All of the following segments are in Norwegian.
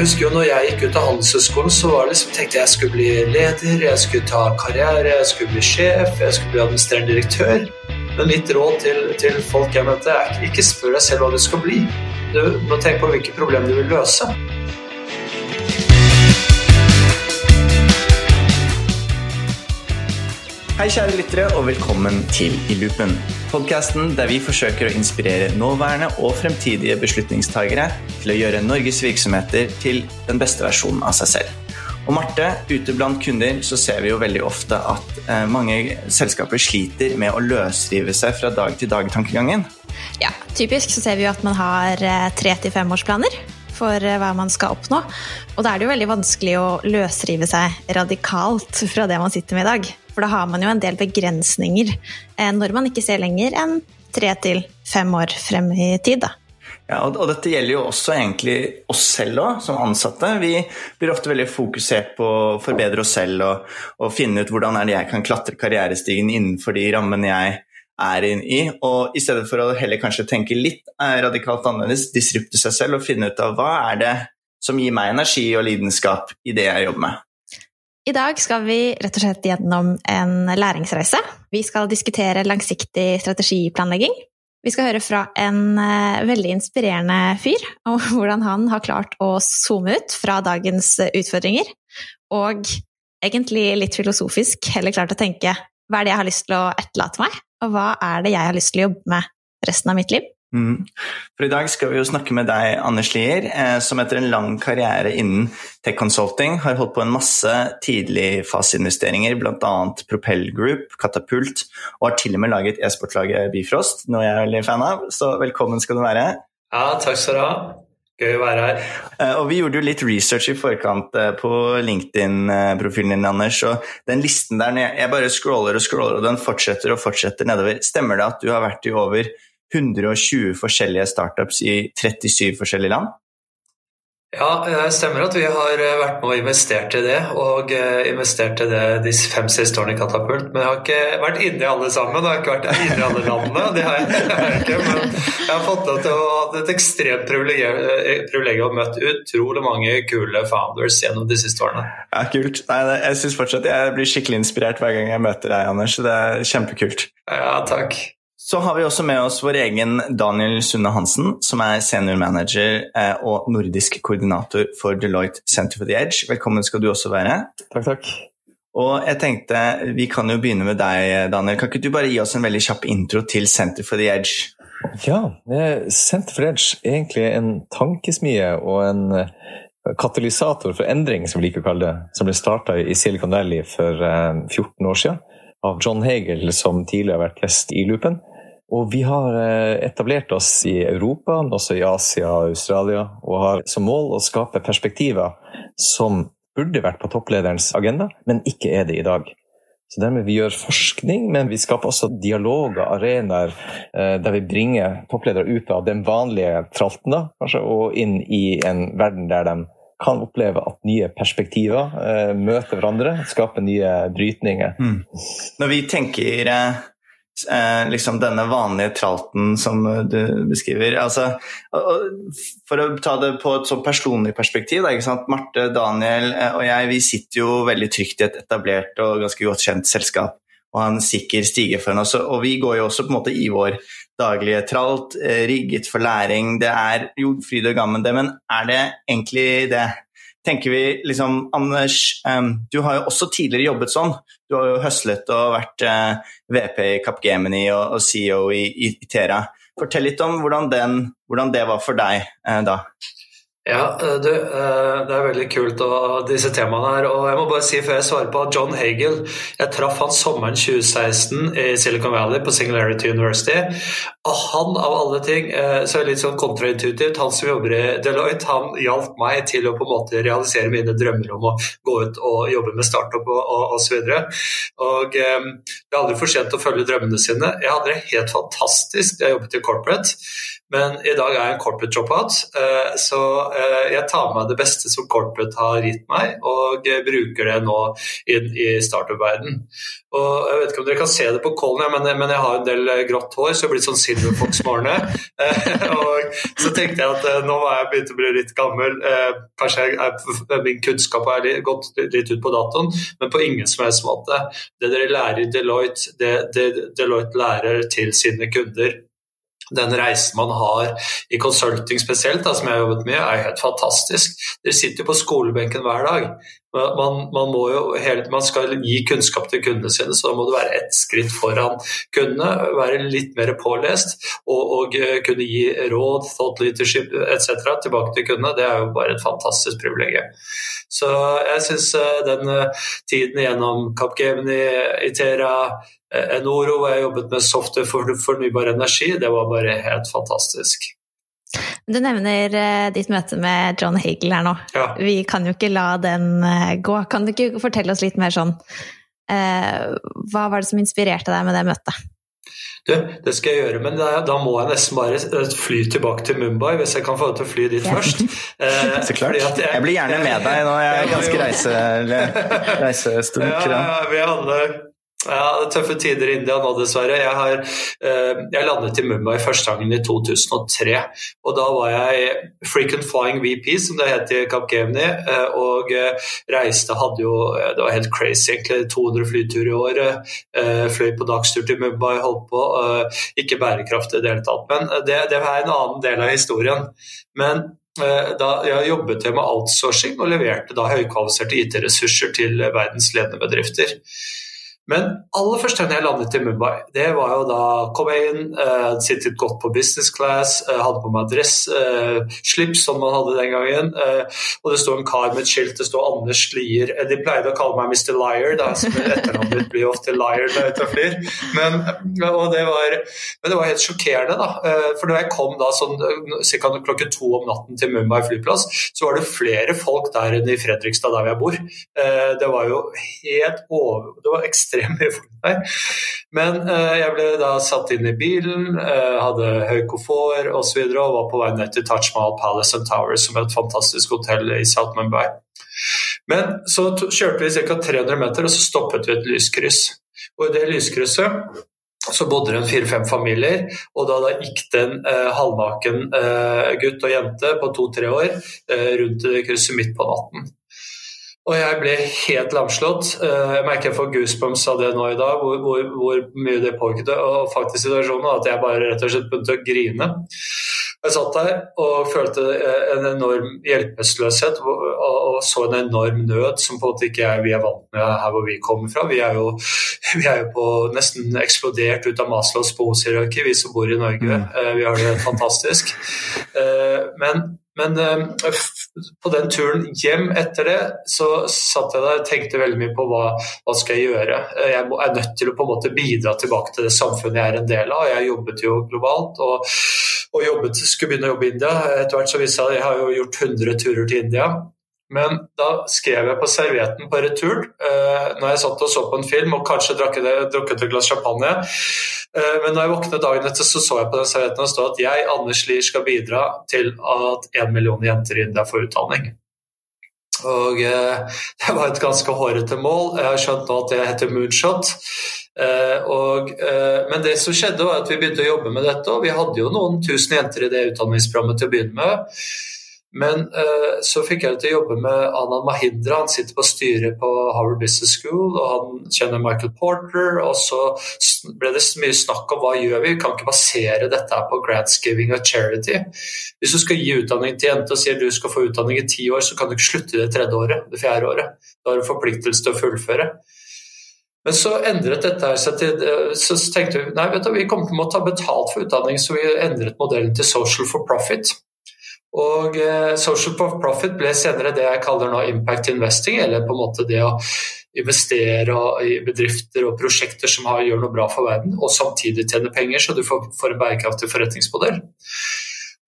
Jeg husker jo når jeg gikk ut av Handelshøyskolen, så var det liksom, tenkte jeg jeg skulle bli leder, jeg skulle ta karriere, jeg skulle bli sjef, jeg skulle bli administrerende direktør. Men mitt råd til, til folk jeg møtte, er ikke spør deg selv hva du skal bli. Du må tenke på hvilke problemer du vil løse. Hei, kjære lyttere, og velkommen til I loopen. Podkasten der vi forsøker å inspirere nåværende og fremtidige beslutningstagere til å gjøre Norges virksomheter til den beste versjonen av seg selv. Og Marte, ute blant kunder så ser vi jo veldig ofte at eh, mange selskaper sliter med å løsrive seg fra dag-til-dag-tankegangen. Ja, typisk så ser vi jo at man har eh, tre til femårsplaner for eh, hva man skal oppnå. Og da er det jo veldig vanskelig å løsrive seg radikalt fra det man sitter med i dag. For da har man jo en del begrensninger eh, når man ikke ser lenger enn tre til fem år frem i tid. da. Ja, og, dette gjelder jo også egentlig oss selv òg, som ansatte. Vi blir ofte veldig fokusert på å forbedre oss selv og, og, finne ut hvordan jeg kan klatre karrierestigen innenfor de rammene jeg er inn i. Og i stedet for å heller kanskje tenke litt eh, radikalt annerledes, disrupte seg selv og finne ut av hva er det som gir meg energi og lidenskap i det jeg jobber med. I dag skal vi rett og slett gjennom en læringsreise. Vi skal diskutere langsiktig strategiplanlegging. Vi skal høre fra en uh, veldig inspirerende fyr om hvordan han har klart å zoome ut fra dagens utfordringer, og egentlig litt filosofisk heller klart å tenke hva er det jeg har lyst til å etterlate meg, og hva er det jeg har lyst til å jobbe med resten av mitt liv? Mm. For I dag skal vi jo snakke med deg, Anders Lier, eh, som etter en lang karriere innen tech consulting har holdt på en masse tidligfaseinvesteringer, bl.a. Propel Group, Katapult, og har til og med laget e-sportlaget Bifrost, noe jeg er veldig fan av. Så velkommen skal du være. Ja, takk skal du ha. Gøy å være her. Eh, og Vi gjorde jo litt research i forkant eh, på LinkedIn-profilen din, Anders. og Den listen der, jeg bare scroller og scroller, og den fortsetter og fortsetter nedover. Stemmer det at du har vært i over 120 forskjellige startups i 37 forskjellige land? Ja, det stemmer at vi har eh, vært med og investert i det. Og eh, investert i det de fem siste årene i Katapult. Men jeg har ikke vært inne i alle sammen. Jeg har ikke vært inne i alle landene. Det har jeg, har ikke, Men jeg har fått lov til å ha et ekstremt privilegium og møtt utrolig mange kule founders gjennom de siste årene. Ja, Kult. Nei, jeg synes fortsatt jeg blir skikkelig inspirert hver gang jeg møter deg, Anders. Det er kjempekult. Ja, takk. Så har vi også med oss vår egen Daniel Sunne Hansen, som er senior manager eh, og nordisk koordinator for Deloitte Center for the Edge. Velkommen skal du også være. Takk, takk. Og jeg tenkte, Vi kan jo begynne med deg, Daniel. Kan ikke du bare gi oss en veldig kjapp intro til Center for the Edge? Ja, Center for the Edge er egentlig en tankesmie og en eh, katalysator for endring, som vi liker å kalle det, som ble starta i Silicon Valley for 14 eh, år siden av John Hagel, som tidligere har vært gjest i Loopen. Og vi har eh, etablert oss i Europa, men også i Asia og Australia, og har som mål å skape perspektiver som burde vært på topplederens agenda, men ikke er det i dag. Så dermed Vi gjør forskning, men vi skaper også dialoger, arenaer, eh, der vi bringer toppledere ut av den vanlige tralten da, kanskje, og inn i en verden der de kan oppleve at nye perspektiver eh, møter hverandre, skaper nye brytninger. Mm. Når vi tenker eh, eh, liksom denne vanlige tralten som du beskriver. Altså, for å ta det på et sånn personlig perspektiv, da, Marte, Daniel eh, og jeg vi sitter jo veldig trygt i et etablert og ganske godt kjent selskap og han sikker stige foran oss. Og vi går jo også på en måte i vår daglige tralt, eh, rigget for læring. Det er jo fryd og gammen, det, men er det egentlig det? Tenker vi liksom Anders, du har jo også tidligere jobbet sånn. Du har jo høslet og vært uh, VP i Capgemini og, CEO i, i, Tera. Fortell litt om hvordan, den, hvordan det var for deg uh, da. Ja, eh, du, eh, Det er veldig kult og disse temaene her. og jeg må bare si før jeg svarer på at John Hagel Jeg traff han sommeren 2016 i Silicon Valley på Singularity University. Og han av alle ting, eh, så er litt sånn kontraintuitivt, han som jobber i Deloitte, han hjalp meg til å på en måte realisere mine drømmer om å gå ut og jobbe med startup og osv. Og, det er aldri for sent å følge drømmene sine. Jeg hadde det helt fantastisk da jeg jobbet i corporate. Men i dag er jeg en corporate dropout, eh, så eh, jeg tar med meg det beste som corporate har gitt meg, og bruker det nå inn i startup-verden. Og Jeg vet ikke om dere kan se det på callen, men, jeg har en del grått hår, så jeg har blitt sånn Silver Fox-morne. så så tenkte jeg at nå var jeg begynt å bli litt gammel. Kanskje er, min kunnskap har gått litt ut på datoen, men på ingen som helst måte. Det dere lærer i Deloitte, det, det Deloitte lærer til sine kunder den reisen man har i consulting spesielt, da, som jeg har jobbet med, er helt fantastisk. Dere sitter jo på skolebenken hver dag. Man, man, helt, man, skal gi kunnskap til kundene sine, så da må du være ett skritt foran kundene. Være litt mer pålest og, og eh, kunne gi råd, thought leadership etc. tilbake til kundene. Det er jo bare et fantastisk privilegium. Så jeg syns eh, den eh, tiden gjennom Capgemini, Itera, Enoro, hvor jeg jobbet med software for fornybar energi, det var bare helt fantastisk. Du nevner uh, ditt møte med John Hagel her nå. Ja. Vi kan jo ikke la den uh, gå. Kan du ikke fortelle oss litt mer sånn uh, Hva var det som inspirerte deg med det møtet? Du, det skal jeg gjøre, men da, da, må jeg nesten bare fly tilbake til Mumbai, hvis jeg kan få deg til å fly dit ja. først. Så klart. Jeg, jeg, blir gjerne med deg nå, jeg er ganske reise, reisestunk. Ja, vi hadde ja, det er tøffe tider i India nå, dessverre. Jeg, har, eh, jeg landet i Mumbai første gangen i 2003. og Da var jeg frequent flying VP, som det het i Capgemini. Eh, og eh, reiste hadde jo Det var helt crazy, egentlig. 200 flyturer i året. Fløy på dagstur til Mumbai, holdt på. Ikke bærekraftig i det hele tatt. Men det, det er en annen del av historien. Men da jeg jobbet jeg med outsourcing og leverte da høykvalifiserte IT-ressurser til verdens ledende bedrifter. Men aller første gang jeg landet i Mumbai, det var jo da kom jeg inn, uh, sittet godt på business class, uh, hadde på meg dress-slips uh, som man hadde den gangen, og det sto en kar med et skilt, det sto Anders Lier. De pleide å kalle meg Mr. Liar, da, som etternavnet mitt blir ofte Liar når jeg flyr. Men, det var, men, det var, helt sjokkerende, da. For når jeg kom da sånn ca. klokken to om natten til Mumbai flyplass, så var det flere folk der enn i Fredrikstad, der jeg bor. Det var jo helt over Det var ekstremt ekstremt mye folk der. Men uh, jeg ble da satt inn i bilen, uh, hadde høy komfort osv. Og, og var på vei ned til Taj Mahal Palace and Towers, som er et fantastisk hotell i South Mumbai. Men så kjørte vi ca. 300 meter, og så stoppet vi et lyskryss. Og i det lyskrysset så bodde det fire-fem familier, og da, da gikk det en eh, halvnaken eh, gutt og jente på to-tre år eh, rundt krysset midt på natten. Og jeg ble helt lamslått. Eh, jeg merker jeg får goosebumps av det nå i dag, hvor, hvor, hvor mye det påvirket og faktisk situasjonen at jeg bare rett og slett begynte å grine. Jeg satt der og følte eh, en enorm hjelpeløshet og så en enorm nød som på en måte ikke vi er vant med her hvor vi kommer fra. Vi er jo, vi er jo på nesten eksplodert ut av Maslows behovshierarki, vi som bor i Norge. Mm. Eh, vi har det fantastisk. Men men på den turen hjem etter det, så satt jeg der og tenkte veldig mye på hva, hva skal jeg gjøre. Jeg er nødt til å på en måte bidra tilbake til det samfunnet jeg er en del av. Jeg jobbet jo globalt og, og jobbet, skulle begynne å jobbe i India. Etter hvert så viste jeg at jeg har jo gjort 100 turer til India. Men da skrev jeg på servietten på retur, eh, når jeg satt og så på en film og kanskje drakk et glass champagne Eh, Men når jeg våknet dagen etter, så så jeg på den servietten og stod at jeg, Anders Lier, skal bidra til at én million jenter i India får utdanning. Og eh, Det var et ganske hårete mål. Jeg har skjønt nå at det heter moonshot. Og, men det som skjedde var at vi begynte å jobbe med dette, og vi hadde jo noen tusen jenter i det utdanningsprogrammet til å begynne med. Men uh, så fikk jeg til å jobbe med Anand Mahindra. Han sitter på styret på Harvard Business School, og han kjenner Michael Porter. Og så ble det mye snakk om hva gjør vi Vi kan ikke basere dette på grantsgiving og charity. Hvis du skal gi utdanning til jenter og sier du skal få utdanning i ti år, så kan du ikke slutte i det tredje året, det fjerde året. Da har du forpliktelse til å fullføre. Men så endret dette seg til eh, Så tenkte vi nei, vet du, vi kommer til å ta betalt for utdanning, så vi endret modellen til social for profit. Og eh, social profit ble senere det jeg kaller nå impact investing, eller på en måte det å investere i bedrifter og prosjekter som gjør noe bra for verden, og samtidig tjene penger, så du får, en bærekraftig forretningsmodell.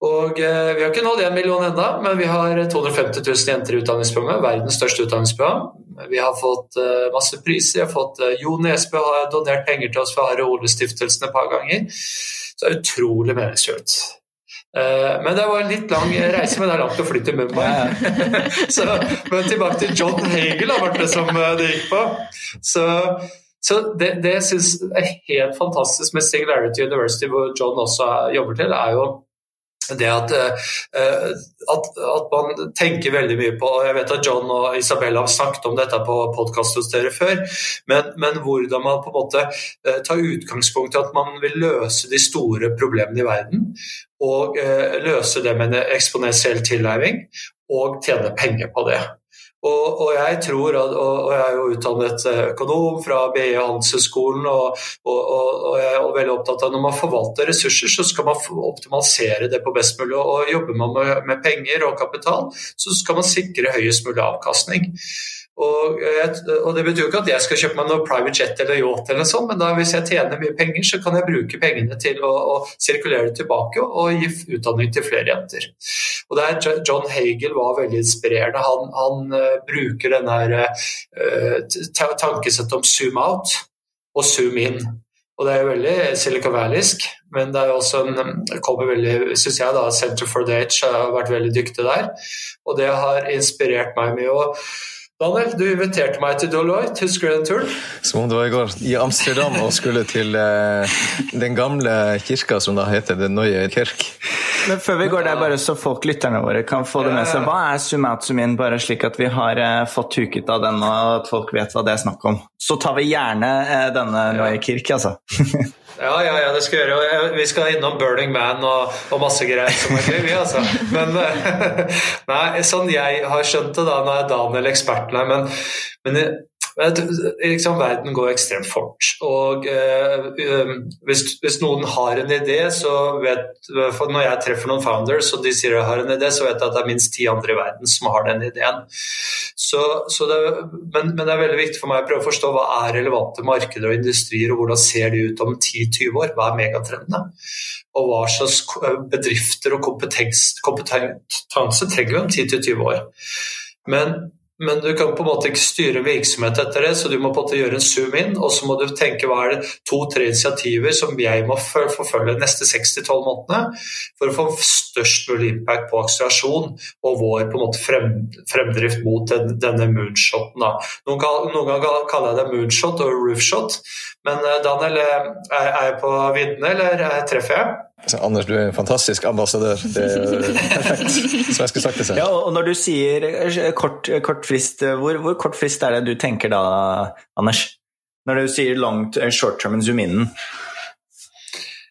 Og eh, Vi har ikke nådd én million ennå, men vi har 250 000 jenter i utdanningsprogrammet. Verdens største utdanningsprogram. Vi har fått eh, masse priser. Vi har fått Jo Nesbø har donert penger til oss fra Are Ole-stiftelsen et par ganger. Så det er utrolig meningsfullt. Eh, men det var en litt lang reise, men det er langt å fly til Mumbai. så, men tilbake til John Hagel, var det som eh, det gikk på. Så, så det, det jeg syns er helt fantastisk med Singularity University, hvor John også jobber til, er jo det at, uh, at, at, man tenker veldig mye på og Jeg vet at John og Isabella har snakket om dette på podkast hos dere før, men, men, hvordan man på en måte uh, tar utgangspunkt i at man vil løse de store problemene i verden, og uh, løse det med en eksponentiell tilnærming, og tjene penger på det. Og, og, jeg tror, og, jeg er jo utdannet økonom fra BI Handelshøyskolen, og, og, jeg er veldig opptatt av at når man forvalter ressurser, så skal man optimalisere det på best mulig. Og jobber man med, med penger og kapital, så skal man sikre høyest mulig avkastning. Og, og, Det betyr jo ikke at jeg skal kjøpe meg noe private jet eller yacht, eller sånt, men da, hvis jeg tjener mye penger, så kan jeg bruke pengene til å, å sirkulere det tilbake og, gi utdanning til flere jenter. Og der John Hagel var veldig inspirerende. Han, han uh, bruker denne uh, tankesettet om zoom out og zoom in. Og Det er jo veldig Silicon Valleysk, men det er også en, kommer veldig, synes jeg da, Center for the Age har vært veldig dyktig der. Og det har inspirert meg mye. og Daniel, du inviterte meg til Deloitte. Husker du den turen? Som om det var i går. I Amsterdam og skulle til eh, den gamle kirka som da heter Den Neue Kirk. Men før vi går der, bare så folk, lytterne våre, kan få det med seg. Hva er out, in, bare slik at vi har eh, fått huket av den og at folk vet hva det er snakk om? Så tar vi gjerne eh, denne Neue Kirk, altså. Ja, ja, ja, det skal vi gjøre. Vi skal innom Burning Man og, og masse greier som er gøy, vi, altså. Men nei, sånn jeg har skjønt det, da, nå er Daniel eksperten her, men, men liksom, verden går ekstremt fort. Og uh, hvis, hvis, noen har en idé, så vet for Når jeg treffer noen founders og de sier jeg har en idé, så vet jeg at det er minst ti andre i verden som har den ideen. Så, så det, men, men, det er veldig viktig for meg å prøve å forstå hva er relevante markeder og industrier, og hvordan ser de ut om 10-20 år? Hva er megatrendene? Og hva slags bedrifter og kompetanse, kompetanse trenger vi om 10-20 år? Men men du kan på en måte ikke styre virksomhet etter det, så du må på en måte gjøre en zoom inn, og så må du tenke hva er det to-tre initiativer som jeg må forfølge de neste 6-12 månedene for å få størst mulig impact på akselerasjon og vår på en måte frem, fremdrift mot den, denne moonshoten. Da. Noen, noen ganger kaller jeg det moonshot og roofshot, men eh, Daniel, eh, er jeg på viddene, eller eh, treffer jeg? Så Anders, du er en fantastisk ambassadør. Det er perfekt. Som jeg skulle sagt det selv. Ja, og når du sier kort, kort frist, hvor, hvor, kort frist er det du tenker da, Anders? Når du sier long, short term and zoom in?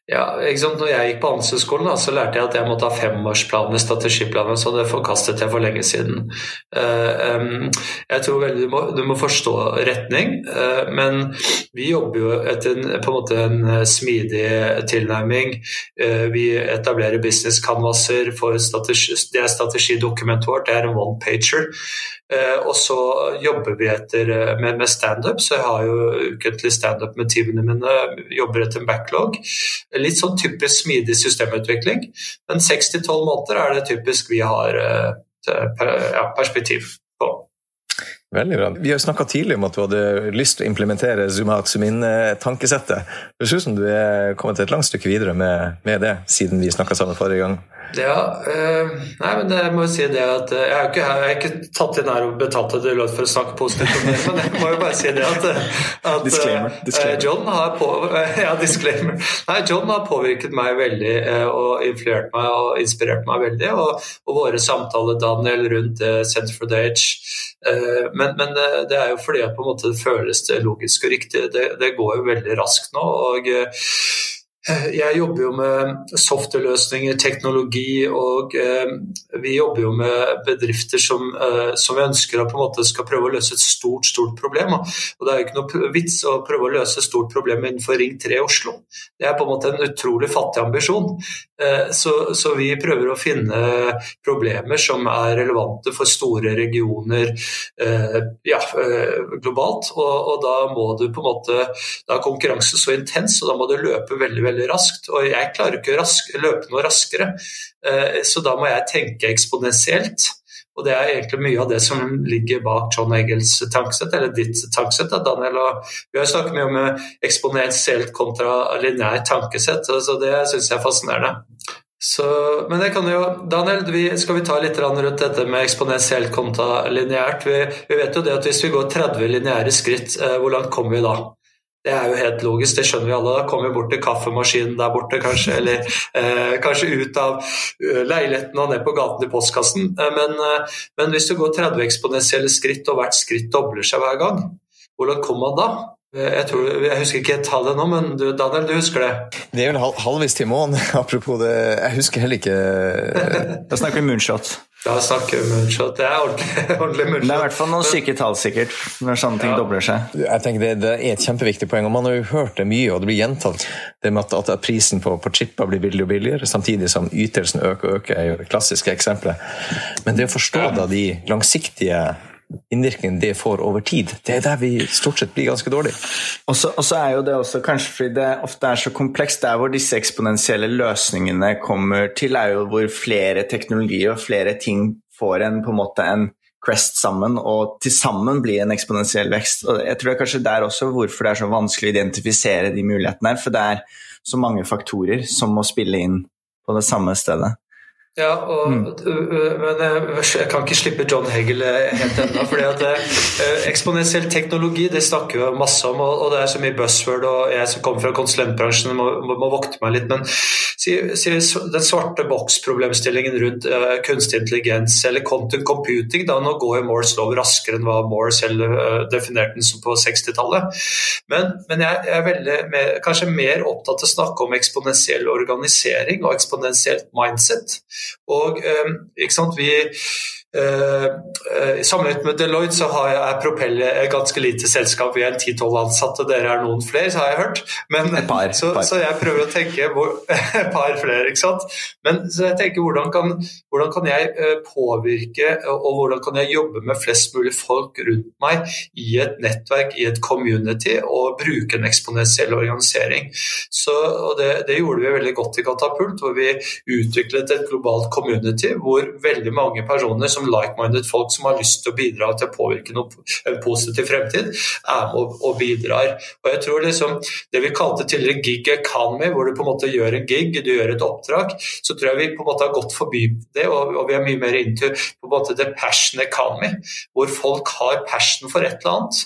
Ja? Når jeg gikk på Handelshøyskolen, så lærte jeg at jeg måtte ha femårsplaner, strategiplaner, så det forkastet jeg for lenge siden. Uh, jeg tror veldig du må, du må forstå retning, uh, men vi jobber jo etter en, på en måte en smidig tilnærming. Vi etablerer business canvaser for strategi, det er strategidokumentet vårt, det er en one-pager. Og så jobber vi etter med, med standup, så jeg har jo ukentlig standup med teamene mine, jobber etter en backlog litt sånn typisk smidig systemutvikling. Men seks til tolv måneder er det typisk vi har eh, perspektiv på. Veldig bra. Vi har snakka tidlig om at du hadde lyst til å implementere zoom out, zoom in-tankesettet. Det ser ut som du er kommet et langt stykke videre med, med det, siden vi snakka sammen forrige gang. Ja, øh, nei, men jeg må jo si det at eh, jeg er ikke, jeg er ikke tatt inn her og betalt til lov for å snakke positivt om det, men jeg må jo bare si det at, at disclaimer, disclaimer. John, har på, ja, disclaimer. Nei, John har påvirket meg veldig og influert meg og inspirert meg veldig. Og, og våre samtaler, Daniel, rundt Center for the Age. Men, men, det er jo fordi at på en måte det føles det logisk og riktig. Det, det går jo veldig raskt nå. og jeg jobber jo med software-løsninger, teknologi, og eh, vi jobber jo med bedrifter som, eh, som vi ønsker å på en måte skal prøve å løse et stort stort problem. Og Det er jo ikke noe vits å prøve å løse et stort problem innenfor Ring 3 i Oslo. Det er på en måte en utrolig fattig ambisjon. Eh, så, så, vi prøver å finne problemer som er relevante for store regioner eh, ja, eh, globalt. Og, og, da må du på en måte Da er konkurransen så intens, og da må du løpe veldig veldig veldig raskt. Og jeg klarer ikke å løpe noe raskere, eh, så da må jeg tenke eksponentielt. Og det er egentlig mye av det som ligger bak John Egels tankesett, eller ditt tankesett, Daniel. Vi har snakket mye om eksponentielt kontra lineært tankesett, så det syns jeg er fascinerende. Så, men det kan jo, Daniel, vi, skal vi ta litt rundt dette med eksponentielt kontra lineært? Vi, vi, vet jo det at hvis vi går 30 lineære skritt, eh, hvor langt kommer vi da? Det er jo helt logisk, det skjønner vi alle. Da kommer vi bort til kaffemaskinen der borte, kanskje. Eller eh, kanskje ut av eh, leiligheten og ned på gaten til postkassen. Eh, men, eh, men, hvis du går 30 eksponentielle skritt, og hvert skritt dobler seg hver gang, hvordan kommer man da? Eh, jeg, tror, jeg, husker ikke tallet nå, men du, Daniel, du husker det? Det er vel halvvis til måneden, apropos det. Jeg husker heller ikke Da snakker vi moonshot. Da snakker vi moonshot. Det er ordentlig, ordentlig moonshot. Det er i hvert fall noen syke tall, sikkert, når sånne ting ja. dobler seg. Jeg tenker det, det, er et kjempeviktig poeng, og man har jo hørt det mye, og det blir gjentatt. Det med at, at prisen på, på chipper blir billigere og billigere, samtidig som ytelsen øker og øker, er jo det klassiske eksempelet. Men det å forstå da de langsiktige innvirkningen det får over tid. Det er der vi stort sett blir ganske dårlige. Og så er jo det også kanskje fordi det ofte er så komplekst. Der hvor disse eksponentielle løsningene kommer til, er jo hvor flere teknologier og flere ting får en på en måte en crest sammen, og til sammen blir en eksponentiell vekst. Og jeg tror det er kanskje der også hvorfor det er så vanskelig å identifisere de mulighetene her, for det er så mange faktorer som må spille inn på det samme stedet. Ja, og, mm. men jeg kan ikke slippe John Hegel helt ennå. fordi at Eksponentiell teknologi det snakker vi masse om, og, det er så mye buzzword. og Jeg som kommer fra konsulentbransjen, må, må, må vokte meg litt. Men si, si, den svarte boks-problemstillingen rundt uh, kunstig intelligens eller content computing da, Nå går jo Moores lov raskere enn hva Moore selv uh, definerte den som på 60-tallet. Men, men, jeg, jeg er veldig mer, kanskje mer opptatt av å snakke om eksponentiell organisering og eksponentielt mindset. Og eh, ikke sant, vi sammenlignet med Deloitte så har jeg Propell et ganske lite selskap. Vi er 10-12 ansatte, dere er noen flere, så har jeg hørt. Men, par, så, par. så, jeg prøver å tenke Et par flere, ikke sant. Men så jeg tenker hvordan kan, hvordan kan jeg uh, påvirke, og hvordan kan jeg jobbe med flest mulig folk rundt meg i et nettverk, i et community, og bruke en eksponentiell organisering. Så, og det, det, gjorde vi veldig godt i Katapult, hvor vi utviklet et globalt community hvor veldig mange personer som som like-minded folk som har lyst til å bidra til å påvirke noe, en positiv fremtid, er med og, og bidrar. Og jeg tror liksom Det vi kalte tidligere gig economy, hvor du på en måte gjør en gig, du gjør et oppdrag, så tror jeg vi på en måte har gått forbi det, og, og vi er mye mer into på en måte the passion economy, hvor folk har passion for et eller annet.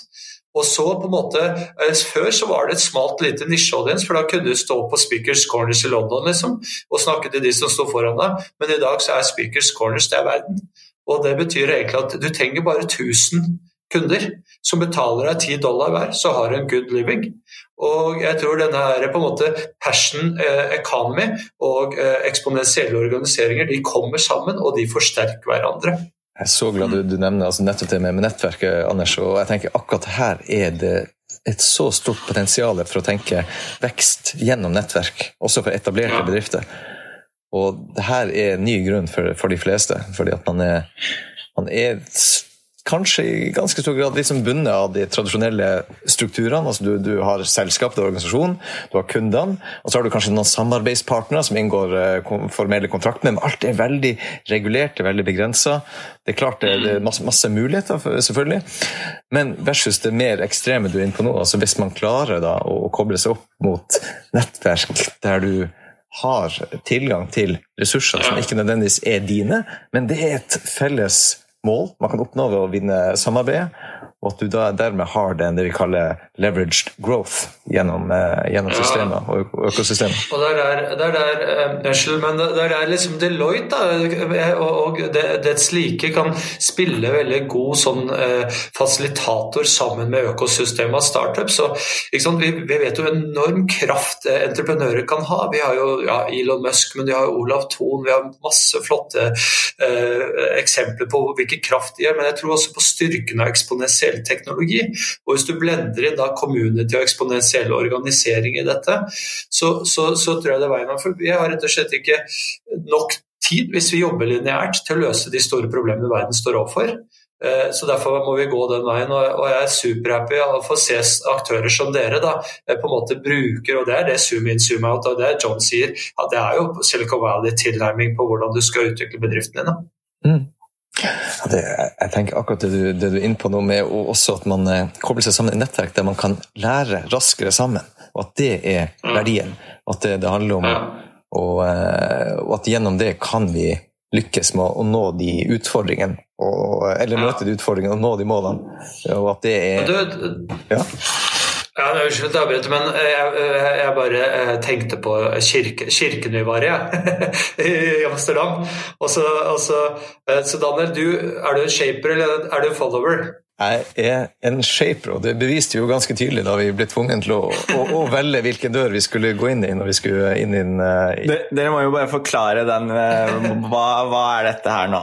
Og så på en måte, eh, Før så var det et smalt lite nisjeaudience, for da kunne du stå på Speakers Corners i London liksom, og snakke til de som sto foran deg, men i dag så er Speakers Corners det er verden. Og Det betyr egentlig at du trenger bare 1000 kunder som betaler deg 10 dollar hver, så har du en good living. Og jeg tror denne her, på en måte passion eh, economy og eh, eksponentielle organiseringer de kommer sammen, og de forsterker hverandre. Jeg er så glad du, du nevner altså nettopp det med, nettverket, Anders. og jeg tenker Akkurat her er det et så stort potensial for å tenke vekst gjennom nettverk, også for etablerte ja. bedrifter. Og det her er ny grunn for, for de fleste, fordi at man er, man er kanskje i ganske stor grad liksom bundet av de tradisjonelle strukturene. altså Du, du har selskap, du har organisasjon, du har kundene, og så har du kanskje noen samarbeidspartnere som inngår uh, formelle kontrakter, men alt er veldig regulert, er veldig begrensa. Det er klart det, er masse, masse muligheter, selvfølgelig, men versus det mer ekstreme du er inne på nå. altså Hvis man klarer da å koble seg opp mot nettverk der du har tilgang til ressurser som ikke nødvendigvis er dine, men det er et felles mål man kan oppnå ved å vinne samarbeidet og at du da dermed har den det vi kaller leveraged growth gjennom, eh, gjennom systemet og økosystemet. Og der er, der er eh, Unnskyld, men der er liksom Deloitte da, og det, dets like kan spille veldig god sånn eh, fasilitator sammen med økosystemet av startups. Så, vi, vi, vet jo enorm kraft eh, entreprenører kan ha. Vi har jo ja, Elon Musk, men vi har jo Olav Thon, vi har masse flotte eh, eksempler på hvilken kraft de gjør. Men jeg tror også på styrken av eksponentiell teknologi. Og hvis du blender inn da community og eksponentiell organisering i dette, så, så, så tror jeg det er veien for Vi har rett og slett ikke nok tid, hvis vi jobber lineært, til å løse de store problemene verden står overfor. Eh, så Derfor må vi gå den veien. og Jeg er superhappy av å få se aktører som dere da, eh, på en måte bruker, og det er det zoom in, zoom out. og Det er John sier, at det er jo Silicon Valley-tilnærming på hvordan du skal utvikle bedriften dine. Mm. Det, jeg tenker akkurat det du, det du er inne på nå, med også at man eh, kobler seg sammen i nettverk der man kan lære raskere sammen, og at det er verdien. At det, det handler om og, eh, og, at gjennom det kan vi lykkes med å nå de utfordringene, og, eller møte de utfordringene og nå de målene. Og at det er ja. Ja, Unnskyld at jeg avbryter, men jeg, jeg, bare tenkte på kirke, kirken vi var i, i Amsterdam. Og så, så, så Daniel, du, er du en shaper eller er du en follower? Jeg er en shaper, og det beviste jo ganske tydelig da vi ble tvunget til å, å, å velge hvilken dør vi skulle gå inn i når vi skulle inn i den uh, i... Dere må jo bare forklare den uh, hva, hva, er dette her nå?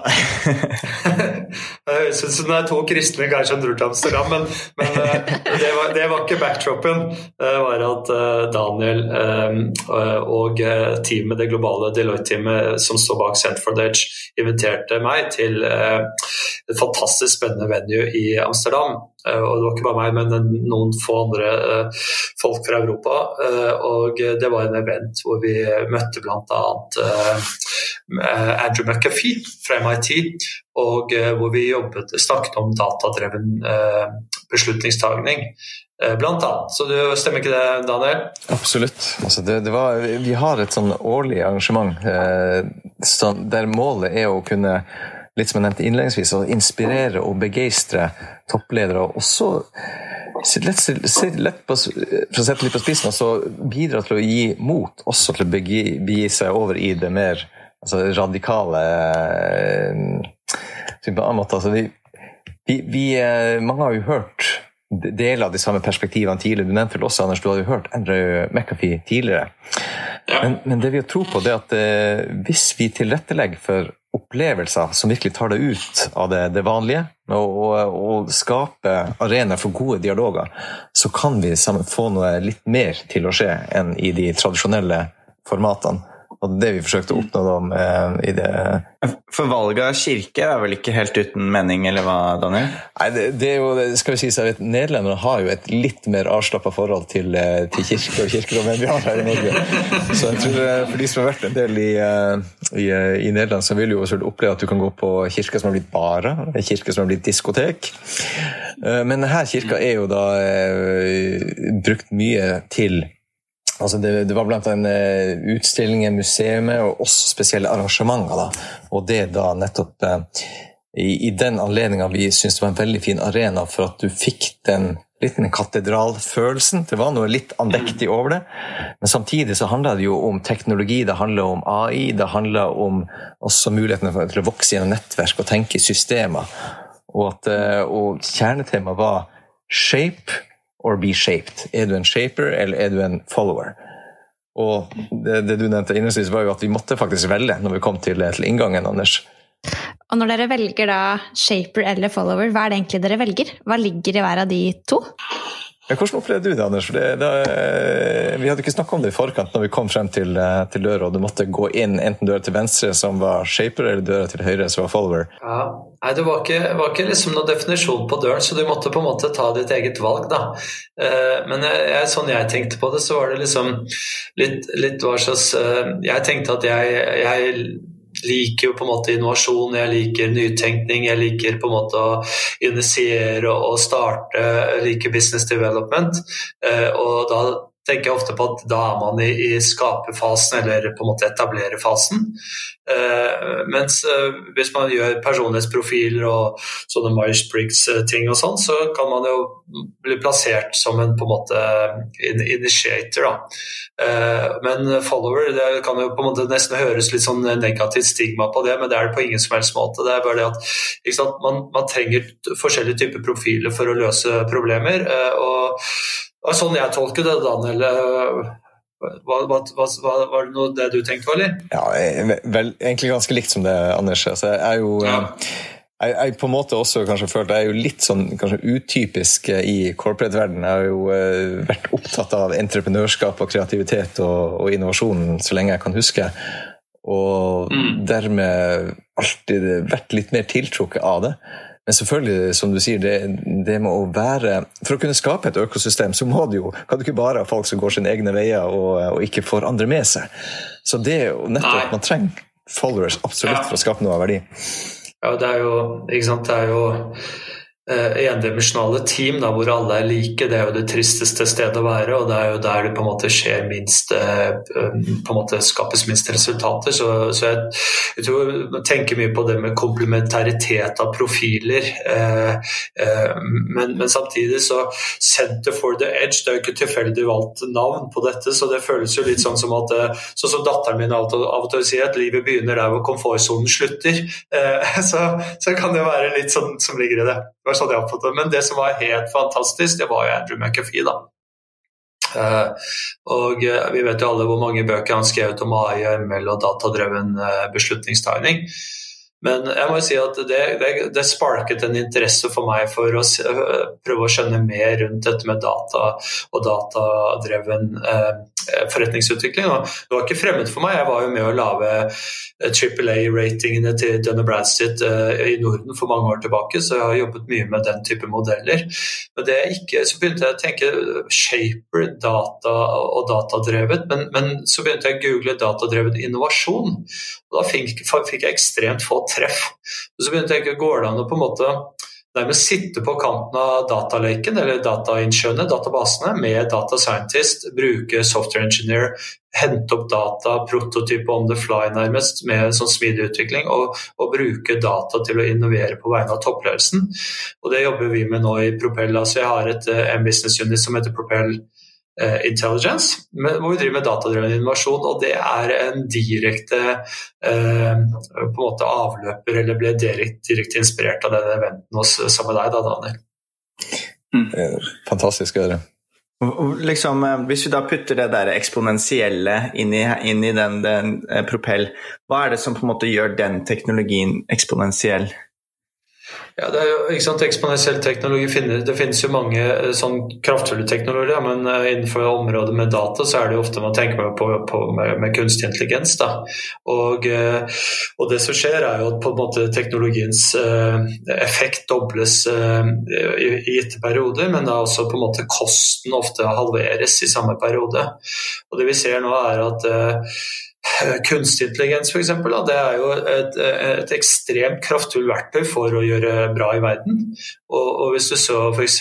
det høres ut som det er to kristne karer som drar til Amsterdam, men, men uh, det, var, det, var, ikke backdropen. Det var at Daniel og teamet, det globale Deloitte-teamet som står bak Center for Edge, inviterte meg til et fantastisk spennende venue i Amsterdam. Eh, og det var ikke bare meg, men noen få andre eh, folk fra Europa. Eh, og det var en event hvor vi møtte bl.a. Andrew McAfee fra MIT, og hvor vi jobbet, snakket om datadreven beslutningstagning. Blant annet. Så det stemmer ikke det, Daniel? Absolutt. Altså det, det var, vi har et sånn årlig arrangement der målet er å kunne litt som jeg nevnte innledningsvis, å inspirere og begeistre toppledere. Og også lett, lett på, for å sette litt på spissen, også bidra til å gi mot også til å begi, begi seg over i det mer altså, radikale på annen måte. Altså, vi, vi, vi, eh, mange har jo hørt deler av de samme perspektivene tidligere. Du nevnte vel også, Anders, du hadde jo hørt Andrew McAfee tidligere. Men, men, det vi har tro på, det er at eh, hvis vi tilrettelegger for opplevelser som virkelig tar deg ut av det, det vanlige, og, og, og skaper arenaer for gode dialoger, så kan vi sammen få noe litt mer til å skje enn i de tradisjonelle formatene. Og det vi forsøkte å oppnå da med, i det For valget av kirke er vel ikke helt uten mening, eller hva, Daniel? Nei, det, det er jo, skal vi si så vet, Nederlenderne har jo et litt mer avslappa forhold til, eh, til, kirke og kirkerom enn vi har her i Norge. Så jeg tror eh, for de som har vært en del i, eh, i, i Nederland, så vil jo oppleve at du kan gå på kirker som har blitt barer, kirker som har blitt diskotek. Men denne kirka er jo da brukt mye til Altså det, det, var blant annet eh, utstillinger, museer og også spesielle arrangementer. Da. Og det da nettopp eh, i, i, den anledninga vi syntes var en veldig fin arena for at du fikk den litt den katedralfølelsen. Det var noe litt andektig over det. Men samtidig så handla det jo om teknologi, det handla om AI, det handla om også muligheten til å vokse gjennom nettverk og tenke i systemer. Og, at, eh, og kjernetemaet var shape or be shaped. Er du en shaper, eller er du en follower? Og det, det du nevnte innledningsvis, var jo at vi måtte faktisk velge når vi kom til, til inngangen, Anders. Og når dere velger da shaper eller follower, hva er det egentlig dere velger? Hva ligger i hver av de to? Hvordan opplevde du det, Anders? Det, det, eh, vi hadde ikke snakka om det i forkant når vi kom frem til, eh, til døra, og du måtte gå inn enten døra til venstre, som var shaper, eller døra til høyre, som var follower. Ja, Nei, Det var ikke, var ikke liksom noen definisjon på døren, så du måtte på en måte ta ditt eget valg. da. Eh, men jeg, sånn jeg tenkte på det, så var det liksom litt, litt hva slags Jeg tenkte at jeg, jeg liker jo på en måte innovasjon, jeg liker nytenkning, jeg liker på en måte å initiere og starte, jeg liker business development. Eh, og da tenker jeg ofte på at da er man i, i skaperfasen eller på en måte etablererfasen. Eh, mens eh, hvis man gjør personlighetsprofiler og sånne Myers-Briggs-ting og sånn, så kan man jo bli plassert som en på en måte initiator. Uh, men follower det kan jo på en måte nesten høres litt sånn negativt stigma på det, men det er det på ingen som helst måte. Det er bare det at man, man, trenger forskjellige typer profiler for å løse problemer. og det var sånn jeg tolker det, Daniel. Var, hva, hva, var, det noe det du tenkte eller? Ja, vel, egentlig ganske likt som det, Anders. Altså, jeg er jo ja. jeg, jeg, på en måte også kanskje følt jeg er jo litt sånn kanskje utypisk i corporate-verdenen. Jeg har jo uh, vært opptatt av entreprenørskap og kreativitet og, og, innovasjon så lenge jeg kan huske. Og mm. dermed alltid vært litt mer tiltrukket av det. Men selvfølgelig, som du sier, det, det må være For å kunne skape et økosystem, så må det jo, kan du ikke bare ha folk som går sine egne veier og, og ikke får andre med seg. Så det er jo nettopp Man trenger followers absolutt ja. for å skape noe av verdi. Ja, det er jo Ikke sant. Det er jo endimensjonale team da, hvor alle er like, det er jo det tristeste stedet å være. Og det er jo der det på en måte skjer minst uh, på en måte skapes minst resultater. Så, så jeg, jeg, tror jeg tenker mye på det med komplementaritet av profiler. Uh, men, men, samtidig så Center for the Edge, det er jo ikke tilfeldig valgt navn på dette, så det føles jo litt sånn som at sånn som datteren min av og til sier, at livet begynner der hvor komfortsonen slutter. Så, så kan det jo være litt sånn som ligger i det. Det var sånn jeg oppfattet. Men det som var helt fantastisk, det var jo Andrew McAfee, da. Uh, og uh, Vi vet jo alle hvor mange bøker han skrev om AI, og ML og datadreven uh, beslutningstegning. Men jeg må jo si at det, det, det, sparket en interesse for meg for å prøve å skjønne mer rundt dette med data og datadreven forretningsutvikling. Og det var ikke fremmed for meg. Jeg var jo med å lage Triple A-ratingene til Dun Bradstreet i Norden for mange år tilbake, så jeg har jobbet mye med den type modeller. Men det ikke, så begynte jeg å tenke shaper, data og datadrevet, men, men så begynte jeg å google datadrevet innovasjon. Og da fikk, fikk jeg ekstremt få treff. Så begynte jeg å gå an å på en måte nærmest sitte på kanten av dataleken, eller datainnsjøene, databasene, med data scientist, bruke software engineer, hente opp data, prototype on the fly nærmest, med sånn smidig utvikling, og, og, bruke data til å innovere på vegne av toppledelsen. Og Det jobber vi med nå i Propell. altså Jeg har et uh, en business unit som heter Propell Eh, intelligence, hvor vi driver med datadrevet innovasjon. Og det er en direkte eh, på en måte avløper, eller ble direkte, direkt inspirert av den eventen hos, sammen med deg, da, Daniel. Mm. Fantastisk å høre. Liksom, eh, hvis vi da putter det der eksponentielle inn i, inn i den, den, propell, hva er det som på en måte gjør den teknologien eksponentiell? Ja, det er jo, ikke sant, Eksponentiell teknologi finnes, det finnes jo mange eh, sånn kraftfulle teknologier, men uh, innenfor området med data så er det jo ofte man tenker på, på med, med, kunstig intelligens. da. Og, uh, og, det som skjer er jo at på en måte teknologiens effekt dobles i, i gitte perioder, men da også på en måte kosten ofte halveres i samme periode. Og det vi ser nå er at Kunstig intelligens for eksempel, Det er jo et, et, ekstremt kraftfullt verktøy for å gjøre bra i verden. Og, og hvis du så f.eks.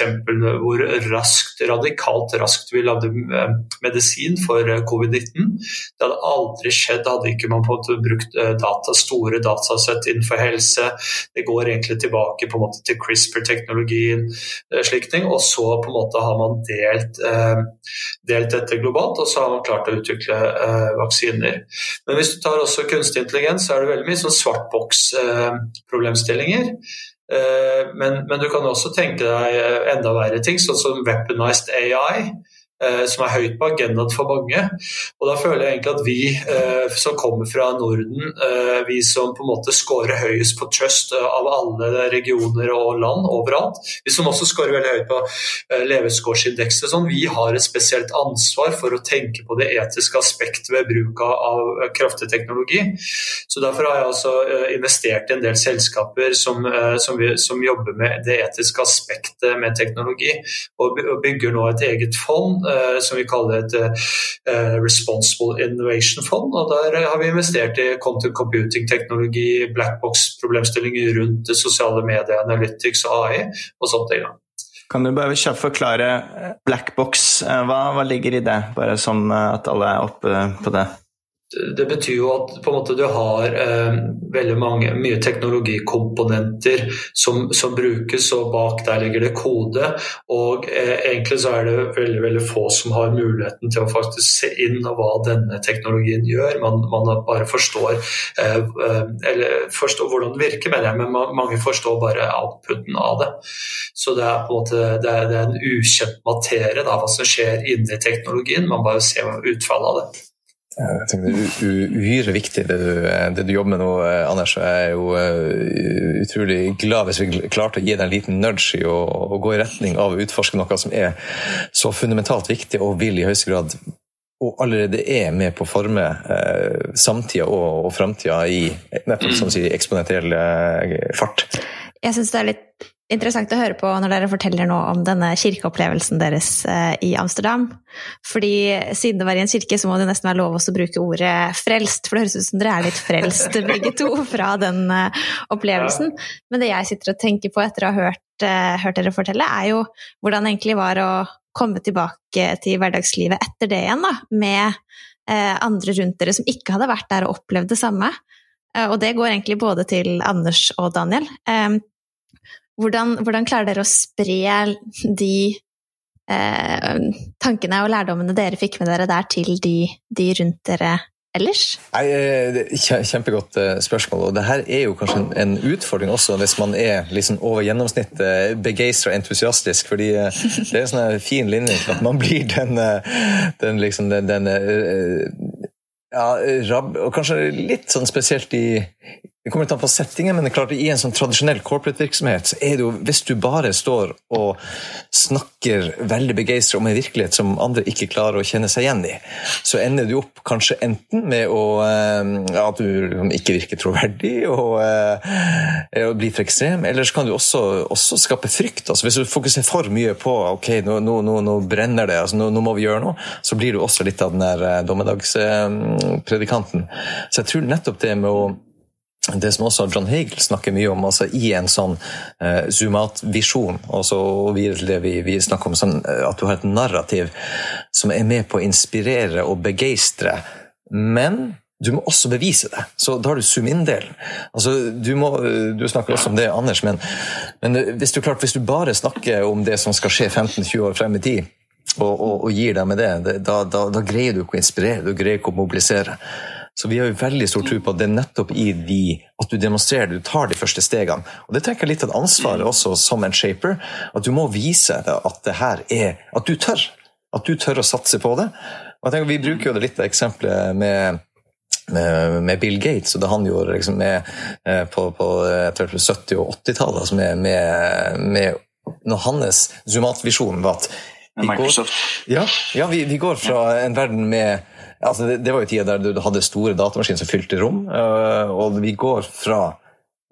hvor raskt, radikalt raskt vi lagde eh, medisin for eh, covid-19 Det hadde aldri skjedd hadde ikke man på en måte brukt eh, data, store datasett innenfor helse. Det går egentlig tilbake på en måte til CRISPR-teknologien, slike ting. Og så på en måte har man delt, delt dette globalt, og så har man klart å utvikle vaksiner. Men hvis du tar også kunstig intelligens, så er det veldig mye sånn svartboks-problemstillinger. Eh, men, men, du kan også tenke deg enda verre ting, sånn som weaponized AI. Eh, som er høyt på agendaen for mange. Og da føler jeg egentlig at vi eh, som kommer fra Norden, eh, vi som på en måte scorer høyest på trust av alle regioner og land overalt, vi som også scorer veldig høyt på levekårsindekset, sånn, vi har et spesielt ansvar for å tenke på det etiske aspektet ved bruk av kraftig teknologi. Så Derfor har jeg også investert i en del selskaper som, som, vi, som jobber med det etiske aspektet med teknologi, og bygger nå et eget fond som vi kaller et eh, Responsible Innovation Fund. og Der har vi investert i content computing-teknologi, blackbox-problemstillinger rundt det sosiale medier, analytics og AI og sånt. Ja. Kan du bare kjapt forklare blackbox? Eh, hva, hva ligger i det, bare sånn at alle er oppe på det? Det betyr jo at på måte du har eh, veldig mange, mye teknologikomponenter som, som, brukes, og bak der ligger det kode. Og eh, egentlig så er det veldig veldig få som har muligheten til å faktisk se inn hva denne teknologien gjør. Man, man bare forstår, eh, eh eller forstår hvordan den virker, mener jeg, men man, mange forstår bare outputen av det. Så det er på en måte det er, det er en ukjent materie, da, hva som skjer inni teknologien. Man bare ser utfallet av det. Jeg tenker Det er uhyre viktig det du, det du, jobber med nå, Anders. Jeg er jo uh, utrolig glad hvis vi klarte å gi deg en liten nudge i å, å, gå i retning av å utforske noe som er så fundamentalt viktig og vil i høyeste grad og allerede er med på å forme eh, samtida og, og framtida i nettopp som sier, eksponentiell uh, fart. Jeg syns det er litt interessant å høre på når dere forteller nå om denne kirkeopplevelsen deres eh, i Amsterdam. Fordi siden det var i en kirke, så må det nesten være lov å bruke ordet 'frelst'. For det høres ut som dere er litt frelst begge to fra den eh, opplevelsen. Men det jeg sitter og tenker på etter å ha hørt uh, hørt dere fortelle, er jo hvordan det egentlig var å komme tilbake til hverdagslivet etter det igjen, da, med andre rundt dere som ikke hadde vært der og opplevd det samme. Og det går egentlig både til Anders og Daniel. Hvordan, hvordan, klarer dere å spre de tankene og lærdommene dere fikk med dere der, til de, de rundt dere ellers? Nei, eh, Kjempegodt eh, spørsmål. og det her er jo kanskje en, utfordring også hvis man er liksom over gjennomsnittet begeistra entusiastisk. fordi eh, det er en sånn fin linje til at man blir den, den, liksom, den, den ja, rab, og kanskje litt sånn spesielt i, det kommer litt an på settingen, men det er klart i en sånn tradisjonell corporate-virksomhet så er det jo, hvis du bare står og snakker veldig begeistra om en virkelighet som andre ikke klarer å kjenne seg igjen i, så ender du opp kanskje enten med å, eh, ja, at du liksom ikke virker troverdig og, og eh, blir for ekstrem, eller så kan du også, også skape frykt. altså Hvis du fokuserer for mye på ok, nå, nå, nå, nå brenner det, altså, nå, må vi gjøre noe, så blir du også litt av den der eh, dommedagspredikanten. Så jeg tror nettopp det med å det som også John Hagel snakker mye om, altså i en sånn uh, zoom-out-visjon, og så videre til det vi, vi snakker om, sånn, uh, at du har et narrativ som er med på å inspirere og begeistre, men du må også bevise det. Så da har du zoom-in-delen. Altså, du, du, snakker også om det, Anders, men, men hvis, du, klart, hvis, du, bare snakker om det som skal skje 15-20 år frem i tid, og, og, og gir deg med det da, da, da, greier du ikke å inspirere, du greier ikke å mobilisere. Så vi har jo veldig stor tro på at det er nettopp i de at du demonstrerer, du tar de første stegene. Og Det jeg litt av ansvaret også som en shaper. At du må vise at det her er At du tør. At du tør å satse på det. Og jeg tenker Vi bruker jo det litt av eksempelet med med, Bill Gates og det han gjorde liksom med, eh, på, på 70- og 80-tallet. Altså med, med, med, når hans zoomat-visjon var at vi går, ja, ja vi, vi, går fra en verden med altså det, det, var jo tida der du hadde store datamaskiner som fylte rom, uh, og vi går fra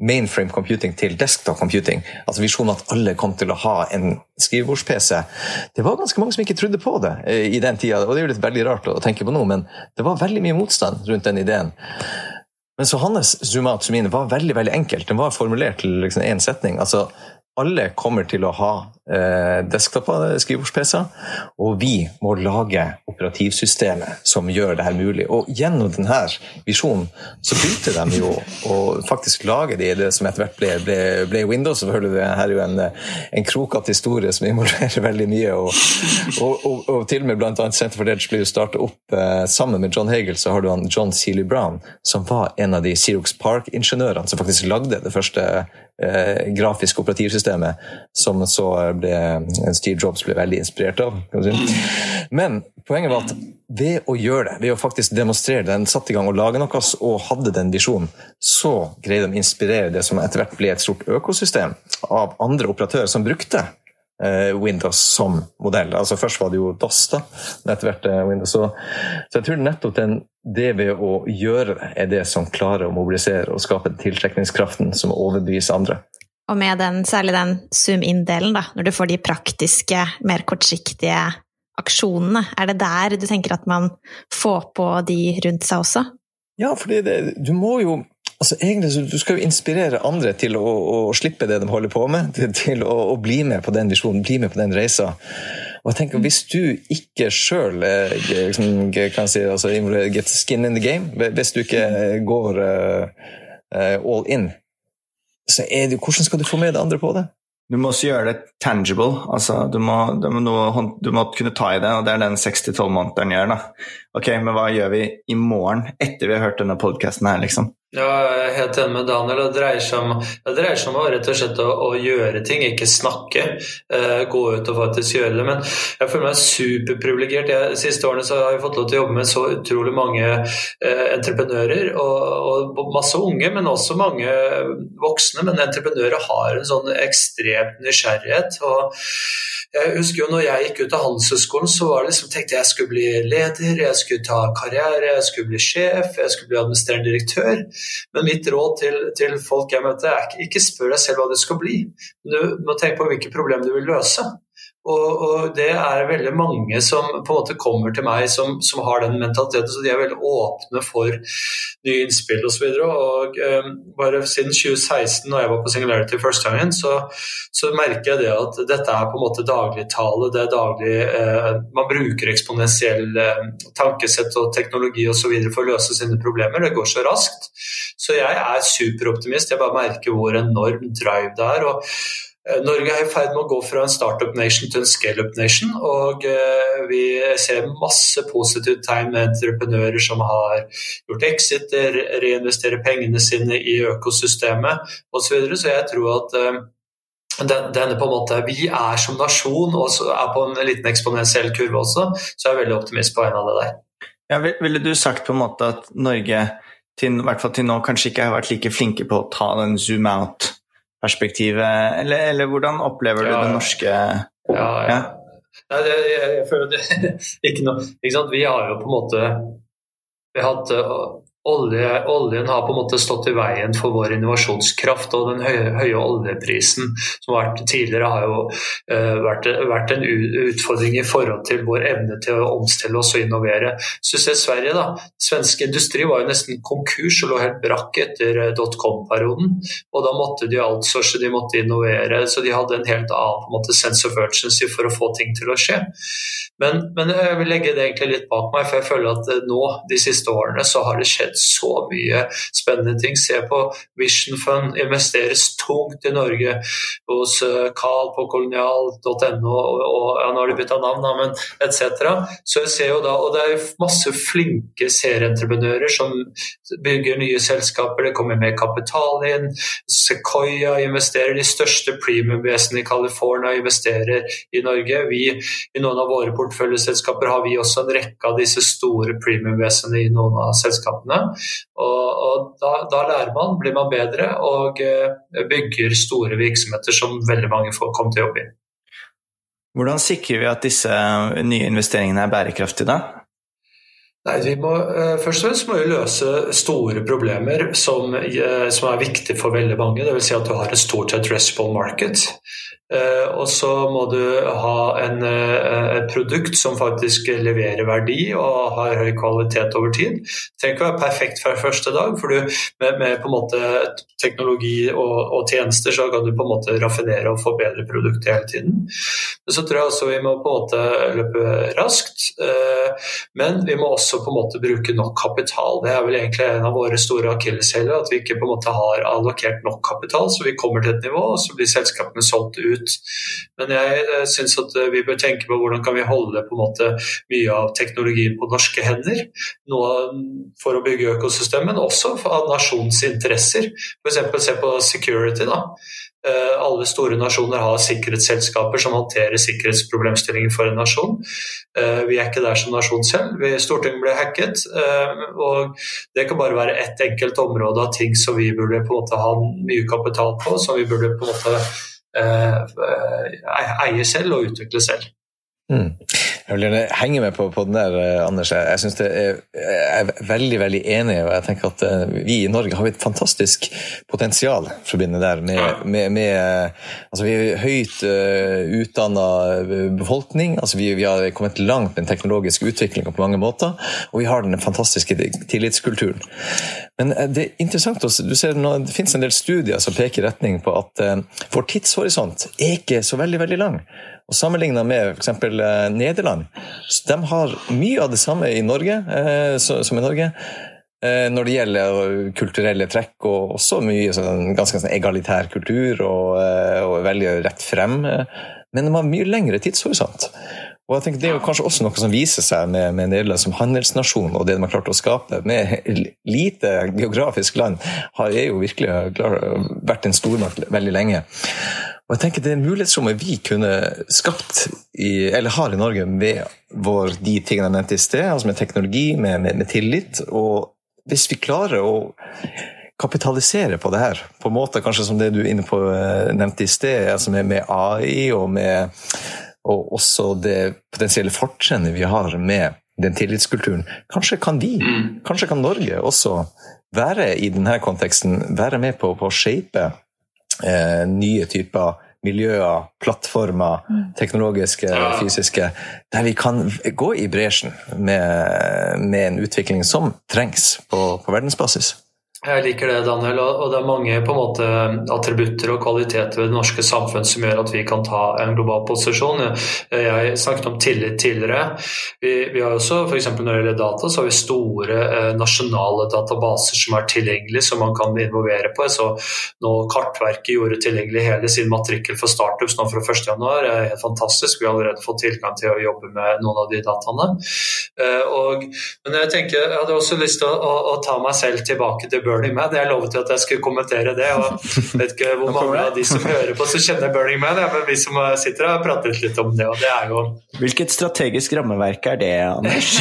mainframe computing til desktop computing. Altså Visjonen at alle kom til å ha en skrivebords-PC. Det var ganske mange som ikke trodde på det uh, i den tida, og det er jo litt veldig rart å tenke på nå, men det var veldig mye motstand rundt den ideen. Men så hans zoom out, zoom in var veldig veldig enkelt. Den var formulert til liksom én setning. altså alle kommer til å ha eh, desktop-skrivebords-PC-er, og vi må lage operativsystemet som gjør det her mulig. Og gjennom denne visjonen så begynte de jo å faktisk lage det, det som etter hvert ble, ble, ble Windows. Selvfølgelig, det her er jo en, en krokete historie som involverer veldig mye. Og, og, og, og til og med bl.a. Center for Edge blir startet opp eh, sammen med John Hagel, så har du han John Seeley Brown, som var en av de Xerox Park-ingeniørene som faktisk lagde det første eh, grafiske operativsystemet, som så ble, Steve Jobs ble veldig inspirert av. Men poenget var at ved å gjøre det, ved å faktisk demonstrere den, satte i gang å lage noe og hadde den visjonen, så greide de å inspirere det som etter hvert ble et stort økosystem av andre operatører som brukte eh, Windows som modell. Altså Først var det jo DOS, da, men etter hvert eh, Windows. Så jeg tror nettopp den, det ved å gjøre det, er det som klarer å mobilisere og skape tiltrekningskraften som overbeviser andre. Og med den, særlig den zoom-in-delen, da, når du får de praktiske, mer kortsiktige aksjonene, er det der du tenker at man får på de rundt seg også? Ja, for du må jo altså egentlig Du skal jo inspirere andre til å, å slippe det de holder på med, til, til å, å, bli med på den visjonen, bli med på den reisa. Og jeg tenker, Hvis du ikke sjøl liksom, kan si, altså, get skin in the game, hvis du ikke går uh, all in, så er det, hvordan skal du få med det andre på det? Du må også gjøre det tangible. altså Du må, du må, du må kunne ta i det, og det er den 6-12 månederen gjør. da. Ok, Men hva gjør vi i morgen, etter vi har hørt denne podkasten her, liksom? Ja, jeg er helt enig med Daniel. Det dreier seg om, det dreier seg om rett og slett å, å, gjøre ting, ikke snakke. Uh, gå ut og faktisk gjøre det. Men jeg føler meg superprivilegert. De siste årene har jeg fått lov til å jobbe med så utrolig mange uh, entreprenører. Og, og, masse unge, men også mange voksne. Men entreprenører har en sånn ekstremt nysgjerrighet. og jeg husker jo når jeg gikk ut av Handelshøyskolen, så var det liksom, tenkte jeg jeg skulle bli leder, jeg skulle ta karriere, jeg skulle bli sjef, jeg skulle bli administrerende direktør. Men mitt råd til, til folk jeg møter, er ikke, spør deg selv hva du skal bli. Du må tenke på hvilke problemer du vil løse. Og, og, det er veldig mange som på en måte kommer til meg som, som har den mentaliteten, så de er veldig åpne for nye innspill osv. Og, så og um, bare siden 2016, når jeg var på Singularity første gangen, så, så, merker jeg det at dette er på en måte dagligtale. Det er daglig uh, Man bruker eksponentiell uh, tankesett og teknologi osv. for å løse sine problemer. Det går så raskt. Så jeg er superoptimist. Jeg bare merker hvor enorm drive det er. og Eh, Norge er i ferd med å gå fra en startup nation til en scale-up nation. Og eh, vi ser masse positive tegn med entreprenører som har gjort exiter, reinvesterer pengene sine i økosystemet osv. Så, videre. så jeg tror at eh, denne på en måte, Vi er som nasjon og er på en liten eksponentiell kurve også, så jeg er veldig optimist på en av det der. Ja, ville du sagt på en måte at Norge til, i hvert fall til nå kanskje ikke har vært like flinke på å ta den zoom out? Perspektivet, eller, eller hvordan opplever du det norske Ja, ja. ja? Nei, det, jeg, jeg, føler det ikke noe ikke sant? Vi har jo på en måte Vi har hatt Olje, oljen har på en måte stått i veien for vår innovasjonskraft, og den høye, høye oljeprisen som har vært tidligere, har jo uh, vært, vært, en utfordring i forhold til vår evne til å omstille oss og innovere. Så ser Sverige, da. Svensk industri var jo nesten konkurs og lå helt brakk etter uh, dotcom-perioden. Og da måtte de outsource, de måtte innovere, så de hadde en helt annen en måte, sense of urgency for å få ting til å skje. Men, men jeg vil legge det egentlig litt bak meg, for jeg føler at uh, nå, de siste årene, så har det skjedd så mye spennende ting. Se på Vision Fund, investeres tungt i Norge hos eh, Carl på kolonial.no, og ja, nå har de bytta navn, da, men etc. Så jeg ser jo da, og det er masse flinke serieentreprenører som bygger nye selskaper, det kommer mer kapital inn. Sequoia investerer, de største premium-vesenene i California investerer i Norge. Vi, I noen av våre porteføljeselskaper har vi også en rekke av disse store premium-vesenene i noen av selskapene. Og, og da, da, lærer man, blir man bedre og eh, bygger store virksomheter som veldig mange får komme til å jobbe i. Hvordan sikrer vi at disse nye investeringene er bærekraftige, da? Nei, vi må, eh, først og fremst må vi løse store problemer som, eh, som er viktige for veldig mange. Dvs. Si at du har et stort addressable market. Eh, og så må du ha en, eh, et produkt som faktisk leverer verdi og har høy kvalitet over tid. Det trenger ikke være perfekt fra første dag, for du, med, med, på en måte teknologi og, og, tjenester så kan du på en måte raffinere og forbedre produktet hele tiden. Men så tror jeg også vi må på en måte løpe raskt. Eh, men vi må også på en måte bruke nok kapital. Det er vel egentlig en av våre store akilleshæler, at vi ikke på en måte har allokert nok kapital, så vi kommer til et nivå, og så blir selskapene solgt ut ut. Men jeg eh, syns at eh, vi bør tenke på hvordan kan vi holde på en måte mye av teknologien på norske hender. Noe for å bygge økosystemet, men også av nasjonens interesser. F.eks. se på security. da. Eh, alle store nasjoner har sikkerhetsselskaper som håndterer sikkerhetsproblemstillinger for en nasjon. Vi er ikke der som nasjon selv. Stortinget ble hacket. og Det kan bare være ett enkelt område av ting som vi burde på en måte ha mye kapital på, som vi burde på en måte eie selv og utvikle selv. Mm. Jeg vil gjerne henge med på, på den der, eh, Anders. Jeg, jeg, er, jeg, er veldig veldig enig. og jeg tenker at Vi i Norge har et fantastisk potensial for å begynne der. Med, med, med altså Vi er høyt uh, utdanna befolkning. altså vi, vi, har kommet langt med den teknologiske utviklinga på mange måter. Og vi har den fantastiske tillitskulturen. Men det er interessant også, du ser nå, Det finnes en del studier som peker retning på at uh, vår tidshorisont er ikke så veldig, veldig lang. Og Sammenligna med f.eks. Nederland. Nederland. De har mye av det samme i Norge eh, som i Norge. Eh, når det gjelder kulturelle trekk, og også mye sånn, ganske sånn egalitær kultur og, og, veldig rett frem. Men de har mye lengre tidshorisont. Og jeg tenker Det er jo kanskje også noe som viser seg med, med Nederland som handelsnasjon, og det de har klart å skape med lite geografisk land, har jo virkelig vært en stormakt veldig lenge. Og jeg tenker Det mulighetsrommet vi kunne skapt, i, eller har i Norge, med vår, de tingene jeg nevnte i sted, altså med teknologi, med, med, med, tillit og Hvis vi klarer å kapitalisere på det her, på en måte kanskje som det du inne på eh, nevnte i sted, altså med, med AI og med og også det potensielle fortrinnet vi har med den tillitskulturen. Kanskje kan vi, kanskje kan Norge også være i denne konteksten, være med på, på å shape eh, nye typer miljøer, plattformer, mm. teknologiske, ja. fysiske, der vi kan gå i bresjen med, med en utvikling som trengs på, på verdensbasis. Jeg liker det, Daniel. Og det er mange på en måte attributter og kvaliteter ved det norske samfunn som gjør at vi kan ta en global posisjon. Jeg snakket om tillit tidligere. Vi, vi har også, for når det gjelder data, så har vi store eh, nasjonale databaser som er tilgjengelige, som man kan involvere på. Så nå Kartverket gjorde tilgjengelig hele sin matrikkel for startups nå fra 1.1. Det er helt fantastisk. Vi har allerede fått tilgang til å jobbe med noen av de dataene. Eh, og, men jeg tenker, jeg hadde også lyst til å, å, å ta meg selv tilbake til Burning Man. Jeg lovet jo at jeg skulle kommentere det. og vet ikke hvor mange av de som hører på som kjenner Burning Man, ja, men vi som sitter her har pratet litt om det. og det er jo... Hvilket strategisk rammeverk er det, Anders?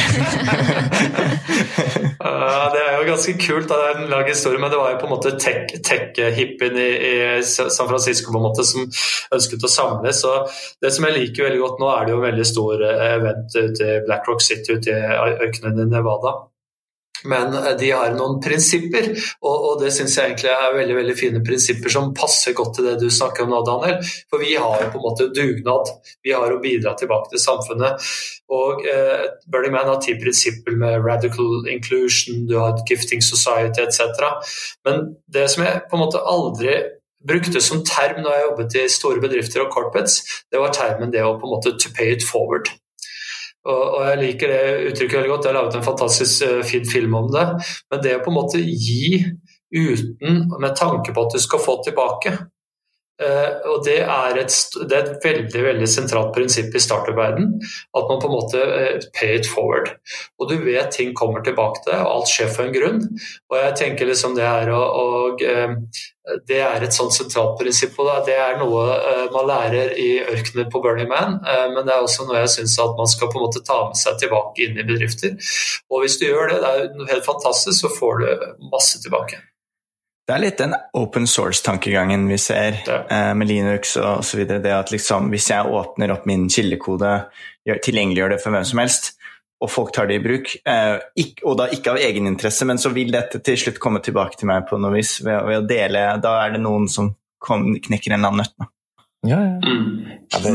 det er jo ganske kult. Det er en lang historie, men det var jo på en måte tech-hippien tech i, i, San Francisco på en måte som ønsket å samles. og Det som jeg liker veldig godt nå, er det jo en veldig stor event ute i Black Rock City ute i ørkenen i Nevada. Men eh, de har noen prinsipper, og, og det syns jeg egentlig er veldig veldig fine prinsipper som passer godt til det du snakker om nå, Daniel. For vi har jo på en måte dugnad. Vi har å bidra tilbake til samfunnet. Og eh, Burning Man har ti prinsipper med radical inclusion, du har et gifting society etc. Men det som jeg på en måte aldri brukte som term når jeg jobbet i store bedrifter og corporates, det var termen det å på en måte to pay it forward. Og, jeg liker det uttrykket veldig godt. Jeg har laget en fantastisk uh, fin film om det. Men det å på en måte gi uten med tanke på at du skal få tilbake. Uh, og det er, et, det er, et, veldig veldig sentralt prinsipp i startup-verden. At man på en måte uh, pay it forward. Og du vet ting kommer tilbake til deg, og alt skjer for en grunn. Og jeg tenker liksom det er og, å det er et sånt sentralt prinsipp. og Det er noe eh, man lærer i ørkenen på Burning Man, eh, men det er også noe jeg syns man skal på en måte ta med seg tilbake inn i bedrifter. Og hvis du gjør det, det er helt fantastisk, så får du masse tilbake. Det er litt den open source-tankegangen vi ser. Eh, med Linux og osv. Det at liksom, hvis jeg åpner opp min kildekode, tilgjengeliggjør det for hvem som helst, og folk tar det i bruk, eh, ikke, og da ikke av egeninteresse, men så vil dette til slutt komme tilbake til meg på noe vis ved, ved å dele Da er det noen som kom, knekker en eller annen nøtt. Ja, ja. ja det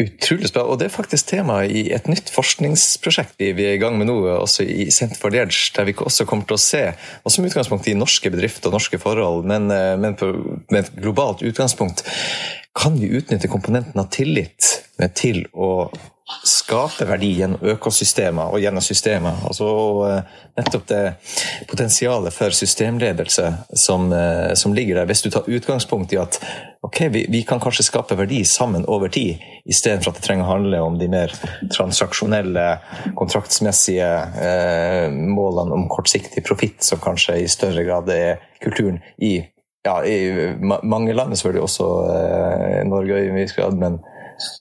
utrolig spennende. Og det er faktisk tema i et nytt forskningsprosjekt vi, er i gang med nå, også i Center for the der vi også kommer til å se, også med utgangspunkt i norske bedrifter og norske forhold, men, eh, men på, med et globalt utgangspunkt, kan vi utnytte komponenten av tillit til å skape verdi gjennom økosystemer og gjennom systemer. Altså eh, nettopp det potensialet for systemledelse som, eh, som, ligger der. Hvis du tar utgangspunkt i at ok, vi, vi kan kanskje skape verdi sammen over tid, istedenfor at det trenger å handle om de mer transaksjonelle, kontraktsmessige eh, målene om kortsiktig profitt, som kanskje i større grad er kulturen i ja, I mange land, selvfølgelig også eh, Norge i mye grad, men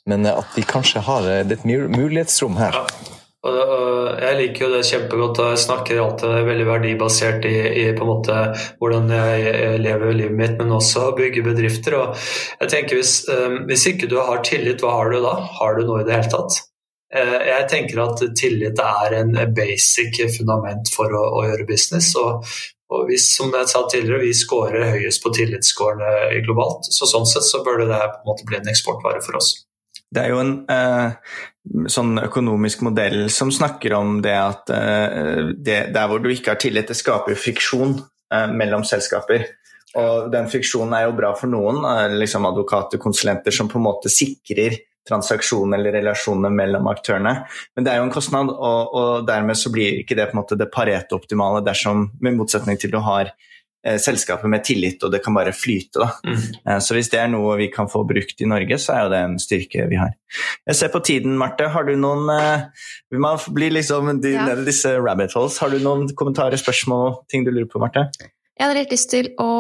men at vi kanskje har et mulighetsrom her. Ja. Og jeg liker jo det kjempegodt, og jeg snakker alltid veldig verdibasert i, i på en måte hvordan jeg lever livet mitt, men også bygger bedrifter. Og jeg tenker hvis, um, hvis ikke du har tillit, hva har du da? Har du noe i det hele tatt? Jeg tenker at tillit er en basic fundament for å, å gjøre business. Og, og hvis, som jeg sa tidligere, vi scorer høyest på tillitsskårene globalt, så sånn sett så bør det på en måte bli en eksportvare for oss. Det er jo en eh, sånn økonomisk modell som snakker om det at eh, det, der hvor du ikke har tillit, det skaper friksjon eh, mellom selskaper. Og den friksjonen er jo bra for noen, eh, liksom advokater, konsulenter, som på en måte sikrer transaksjonene eller relasjonene mellom aktørene. Men det er jo en kostnad, og, og dermed så blir ikke det på en måte det pareto-optimale dersom, med motsetning til du har selskaper med tillit, og det kan bare flyte. Mm. Eh, så hvis det er noe vi kan få brukt i Norge, så er jo det en styrke vi har. Jeg ser på tiden, Marte. Har du noen eh, Vi må bli liksom de, ja. disse rabbit holes. Har du noen kommentarer, spørsmål, ting du lurer på, Marte? Jeg hadde litt lyst til å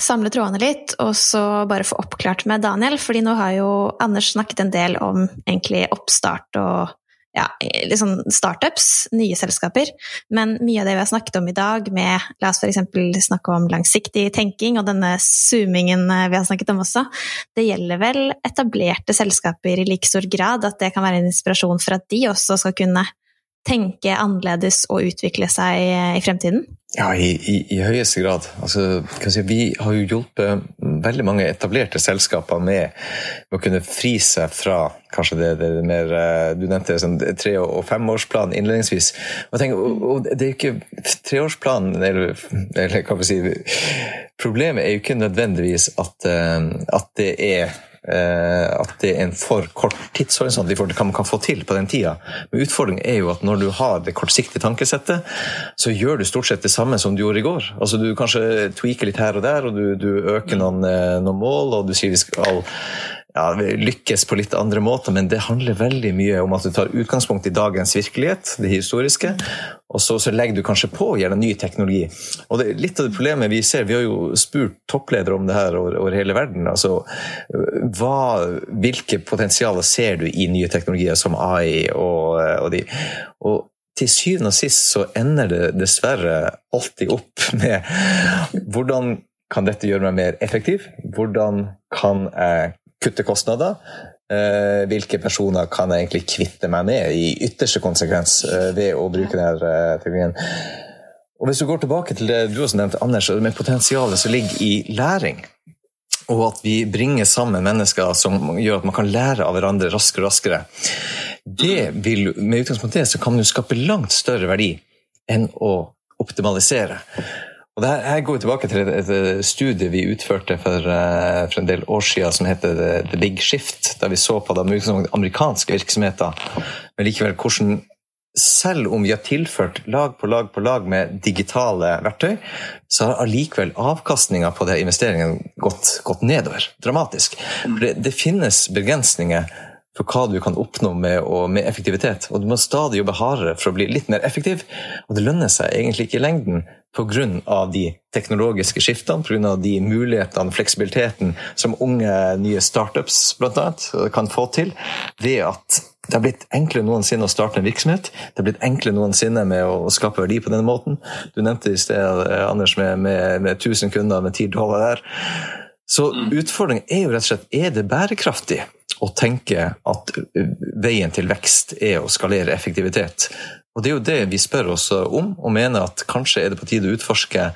samle trådene litt, og så bare få oppklart med Daniel. fordi nå har jo Anders snakket en del om egentlig oppstart og ja, liksom startups, nye selskaper. Men mye av det vi har snakket om i dag, med la oss f.eks. snakke om langsiktig tenking, og denne zoomingen eh, vi har snakket om også, det gjelder vel etablerte selskaper i like stor grad, at det kan være en inspirasjon for at de også skal kunne tenke annerledes og utvikle seg eh, i fremtiden? Ja, i, i, i høyeste grad. Altså, si, vi har jo hjulpet veldig mange etablerte selskaper med, å kunne fri seg fra kanskje det, det mer Du nevnte sånn, tre- og femårsplan innledningsvis. Og, tenker, og, og det er jo ikke treårsplanen eller, eller hva vi si, Problemet er jo ikke nødvendigvis at, at det er Eh, at det er en for kort tidshorisont i forhold til hva man kan få til på den tida. Men utfordringen er jo at når du har det kortsiktige tankesettet, så gjør du stort sett det samme som du gjorde i går. Altså Du kanskje tweaker litt her og der, og du, du øker noen, eh, noen mål, og du sier vi skal ja, lykkes på litt andre måter, men det handler veldig mye om at du tar utgangspunkt i dagens virkelighet, det historiske, og så, så legger du kanskje på gjennom ny teknologi. Og det, Litt av det problemet vi ser, vi har jo spurt toppledere om det her over, over hele verden. altså hva, Hvilke potensialer ser du i nye teknologier som AI og, og de? Og til syvende og sist så ender det dessverre alltid opp med hvordan kan dette gjøre meg mer effektiv? Hvordan kan jeg kutte kostnader. Eh, hvilke personer kan jeg egentlig kvitte meg med i ytterste konsekvens eh, ved å bruke denne eh, teknologien. Og Hvis du går tilbake til det du også nevnte, Anders, med potensialet som ligger i læring, og at vi bringer sammen mennesker som gjør at man kan lære av hverandre raskere og raskere, det vil, med utgangspunkt i det så kan du skape langt større verdi enn å optimalisere. Og det her, går tilbake til et, studie vi utførte for, uh, for, en del år siden som heter The Big Shift, der vi så på de amerikanske virksomheter, men likevel hvordan selv om vi har tilført lag på lag på lag med digitale verktøy, så har allikevel avkastninga på de investeringene gått, gått nedover. Dramatisk. Det, det finnes begrensninger for hva du kan oppnå med, og, med, effektivitet. Og du må stadig jobbe hardere for å bli litt mer effektiv. Og det lønner seg egentlig ikke i lengden pga. de teknologiske skiftene, pga. de mulighetene, fleksibiliteten som unge nye startups annet, kan få til, ved at det har blitt enklere noensinne å starte en virksomhet. Det har blitt enklere noensinne med å skape verdi på denne måten. Du nevnte i sted, Anders, med, med, med 1000 kunder med 10 dollar der. Så mm. utfordringen er jo rett og slett er det bærekraftig å tenke at veien til vekst er å skalere effektivitet. Og Det er jo det vi spør oss om, og mener at kanskje er det på tide å utforske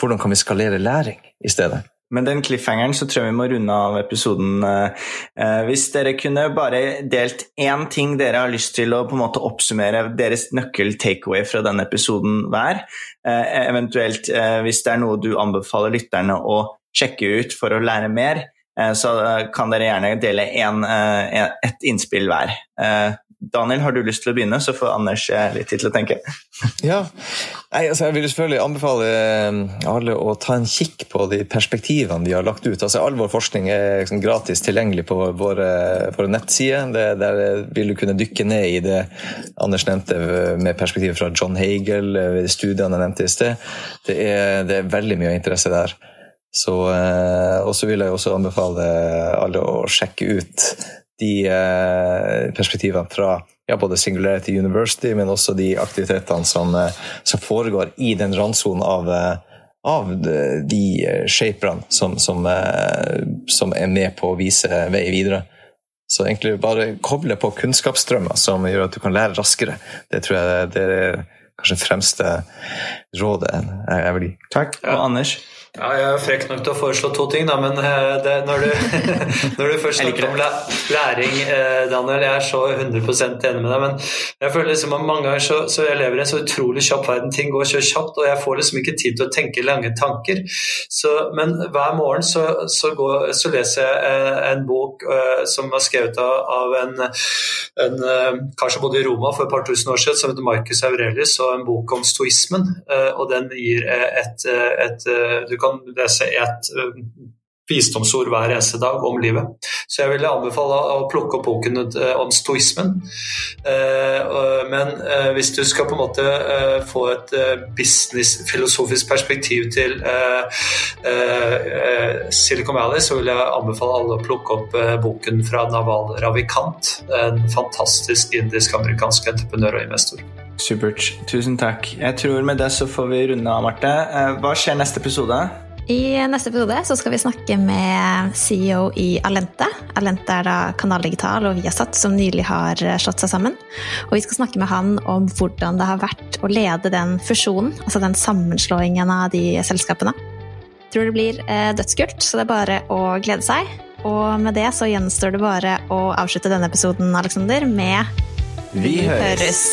hvordan kan vi skalere læring i stedet. Med den cliffhangeren så tror jeg vi må runde av episoden. Eh, hvis dere kunne bare delt én ting dere har lyst til å på en måte oppsummere deres nøkkel-takeaway fra denne episoden hver, eh, eventuelt eh, hvis det er noe du anbefaler lytterne å sjekke ut for å lære mer, så kan dere gjerne dele en, et innspill hver. Daniel, har du lyst til å begynne, så får Anders eh, litt tid til å tenke. ja, Nei, altså Jeg vil selvfølgelig anbefale eh, alle å ta en kikk på de perspektivene vi har lagt ut. Altså All vår forskning er liksom gratis tilgjengelig på våre, våre nettsider. Det, der vil du kunne dykke ned i det Anders nevnte med perspektivet fra John Hagel, studiene jeg nevnte i sted. Det er, det er veldig mye interesse der. Så, eh, og så vil jeg også anbefale alle å sjekke ut de eh, perspektivene fra ja, både Singularity University, men også de aktivitetene som, eh, som foregår i den randsonen av, av de shaperne som, som, som, er med på å vise vei videre. Så egentlig bare koble på kunnskapsstrømmer som gjør at du kan lære raskere. Det tror jeg det er kanskje fremste rådet jeg vil gi. Takk. Og Anders? Ja, jeg er frekk nok til å foreslå to ting, da, men eh, det, når, du, når, du, først snakker om læring, eh, Daniel, jeg er så 100% enig med deg, men jeg føler liksom at mange ganger så, så jeg lever i en så utrolig kjapp verden. Ting går så kjapt, og jeg får liksom ikke tid til å tenke lange tanker. Så, men hver morgen så, så, går, så leser jeg eh, en bok som var skrevet av, av en, en kar som bodde i Roma for et par tusen år siden, som heter Marcus Aurelius, og en bok om stoismen. Og den gir et, et, et kan lese et eh, visdomsord hver eneste dag om livet. Så jeg ville anbefale å plukke opp boken eh, om stoismen. Eh, men hvis du skal på en måte få et business-filosofisk perspektiv til Silicon Valley, så vil jeg anbefale alle å plukke opp boken fra Naval Ravikant, en fantastisk indisk-amerikansk entreprenør og investor. Supert. Tusen takk. Jeg tror med det så får vi runde av, Marte. Eh, hva skjer neste episode? I neste episode så skal vi snakke med CEO i Alente. Alente er da Kanal Digital og Viasat som nylig har slått seg sammen. Og vi skal snakke med han om hvordan det har vært å lede den fusjonen, altså den sammenslåingen av de selskapene. Tror det blir eh, dødskult, så det er bare å glede seg. Og med det så gjenstår det bare å avslutte denne episoden, Aleksander, med Vi høres.